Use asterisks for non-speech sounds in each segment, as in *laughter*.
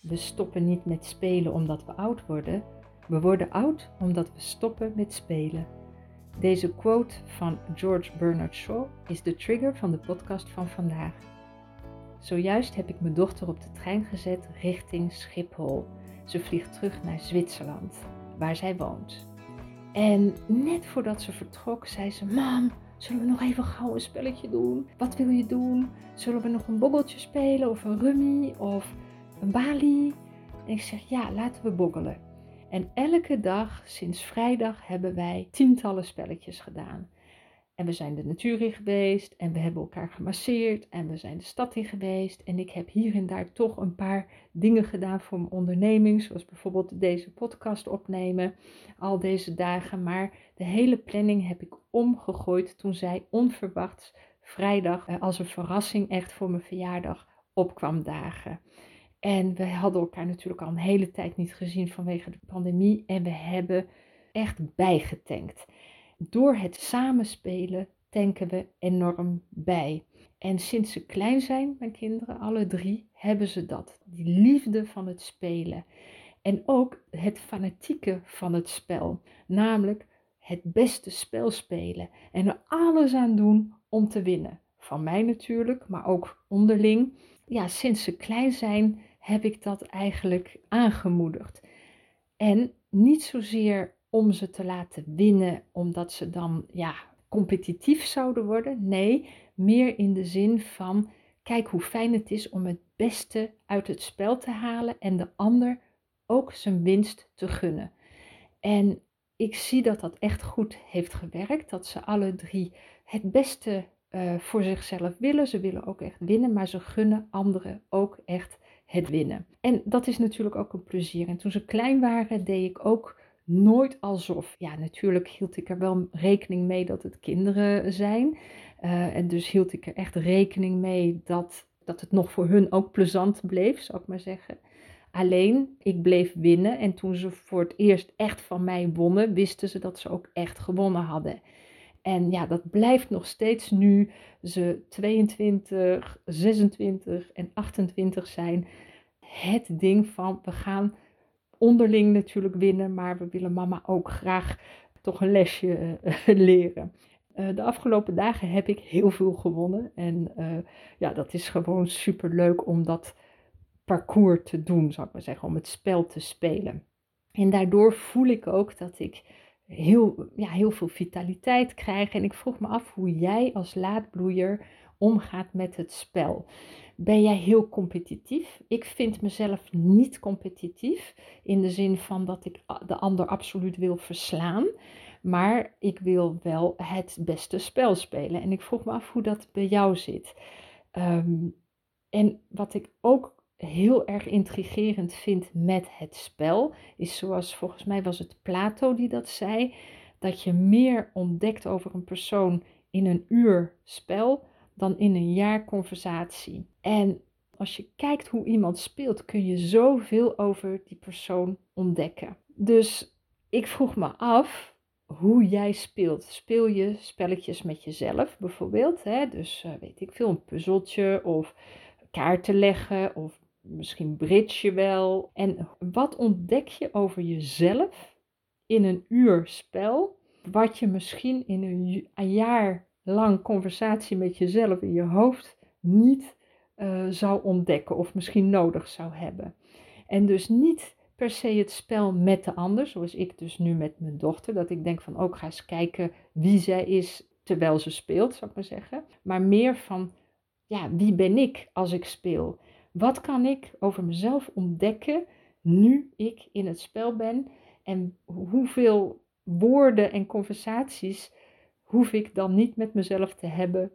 We stoppen niet met spelen omdat we oud worden. We worden oud omdat we stoppen met spelen. Deze quote van George Bernard Shaw is de trigger van de podcast van vandaag. Zojuist heb ik mijn dochter op de trein gezet richting Schiphol. Ze vliegt terug naar Zwitserland, waar zij woont. En net voordat ze vertrok, zei ze: Mam, zullen we nog even gauw een spelletje doen? Wat wil je doen? Zullen we nog een boggeltje spelen of een rummy of een balie? En ik zeg: Ja, laten we boggelen. En elke dag sinds vrijdag hebben wij tientallen spelletjes gedaan. En we zijn de natuur in geweest en we hebben elkaar gemasseerd en we zijn de stad in geweest. En ik heb hier en daar toch een paar dingen gedaan voor mijn onderneming, zoals bijvoorbeeld deze podcast opnemen, al deze dagen. Maar de hele planning heb ik omgegooid toen zij onverwachts vrijdag eh, als een verrassing echt voor mijn verjaardag opkwam dagen. En we hadden elkaar natuurlijk al een hele tijd niet gezien vanwege de pandemie en we hebben echt bijgetankt door het samenspelen tanken we enorm bij. En sinds ze klein zijn, mijn kinderen, alle drie, hebben ze dat. Die liefde van het spelen. En ook het fanatieke van het spel. Namelijk het beste spel spelen. En er alles aan doen om te winnen. Van mij natuurlijk, maar ook onderling. Ja, sinds ze klein zijn heb ik dat eigenlijk aangemoedigd. En niet zozeer om ze te laten winnen, omdat ze dan ja, competitief zouden worden. Nee, meer in de zin van kijk hoe fijn het is om het beste uit het spel te halen en de ander ook zijn winst te gunnen. En ik zie dat dat echt goed heeft gewerkt, dat ze alle drie het beste uh, voor zichzelf willen. Ze willen ook echt winnen, maar ze gunnen anderen ook echt het winnen. En dat is natuurlijk ook een plezier. En toen ze klein waren, deed ik ook nooit alsof. Ja, natuurlijk hield ik er wel rekening mee dat het kinderen zijn. Uh, en dus hield ik er echt rekening mee dat, dat het nog voor hun ook plezant bleef, zou ik maar zeggen. Alleen, ik bleef winnen en toen ze voor het eerst echt van mij wonnen, wisten ze dat ze ook echt gewonnen hadden. En ja, dat blijft nog steeds nu ze 22, 26 en 28 zijn. Het ding van we gaan onderling natuurlijk winnen, maar we willen mama ook graag toch een lesje uh, *laughs* leren. Uh, de afgelopen dagen heb ik heel veel gewonnen. En uh, ja, dat is gewoon super leuk om dat parcours te doen, zou ik maar zeggen, om het spel te spelen. En daardoor voel ik ook dat ik heel, ja, heel veel vitaliteit krijg. En ik vroeg me af hoe jij als laadbloeier omgaat met het spel. Ben jij heel competitief? Ik vind mezelf niet competitief in de zin van dat ik de ander absoluut wil verslaan. Maar ik wil wel het beste spel spelen. En ik vroeg me af hoe dat bij jou zit. Ehm, en wat ik ook heel erg intrigerend vind met het spel, is zoals volgens mij was het Plato die dat zei, dat je meer ontdekt over een persoon in een uur spel dan in een jaar conversatie. En als je kijkt hoe iemand speelt, kun je zoveel over die persoon ontdekken. Dus ik vroeg me af hoe jij speelt. Speel je spelletjes met jezelf bijvoorbeeld? Hè? Dus uh, weet ik veel, een puzzeltje of kaarten leggen of misschien bridge je wel. En wat ontdek je over jezelf in een uur spel, wat je misschien in een, jaar lang conversatie met jezelf in je hoofd niet uh, zou ontdekken of misschien nodig zou hebben. En dus niet per se het spel met de ander, zoals ik dus nu met mijn dochter, dat ik denk van ook oh, ga eens kijken wie zij is terwijl ze speelt, zou ik maar zeggen. Maar meer van, ja, wie ben ik als ik speel? Wat kan ik over mezelf ontdekken nu ik in het spel ben? En hoeveel woorden en conversaties hoef ik dan niet met mezelf te hebben,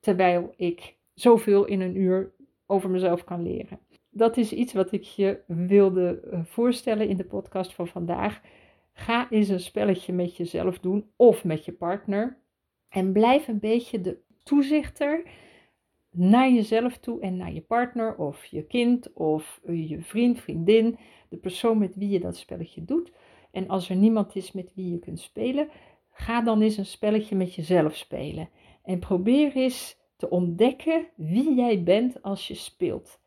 terwijl ik zoveel in een uur over mezelf kan leren. Dat is iets wat ik je wilde eh, voorstellen in de podcast van vandaag. Ga eens een spelletje met jezelf doen of met je partner. En blijf een beetje de toezichter naar jezelf toe en naar je partner of je kind of je vriend, vriendin, de persoon met wie je dat spelletje doet. En als er niemand is met wie je kunt spelen, Ga dan eens een spelletje met jezelf spelen en probeer eens te ontdekken wie jij bent als je speelt.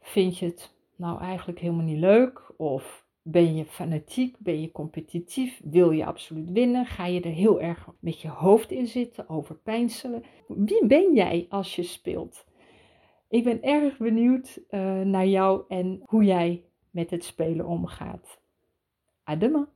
Vind je het nou eigenlijk helemaal niet leuk? Of ben je fanatiek? Ben je competitief? Wil je absoluut winnen? Ga je er heel erg met je hoofd in zitten, overpijnselen? Wie ben jij als je speelt? Ik ben erg benieuwd uh, naar jou en hoe jij met het spelen omgaat. Adema.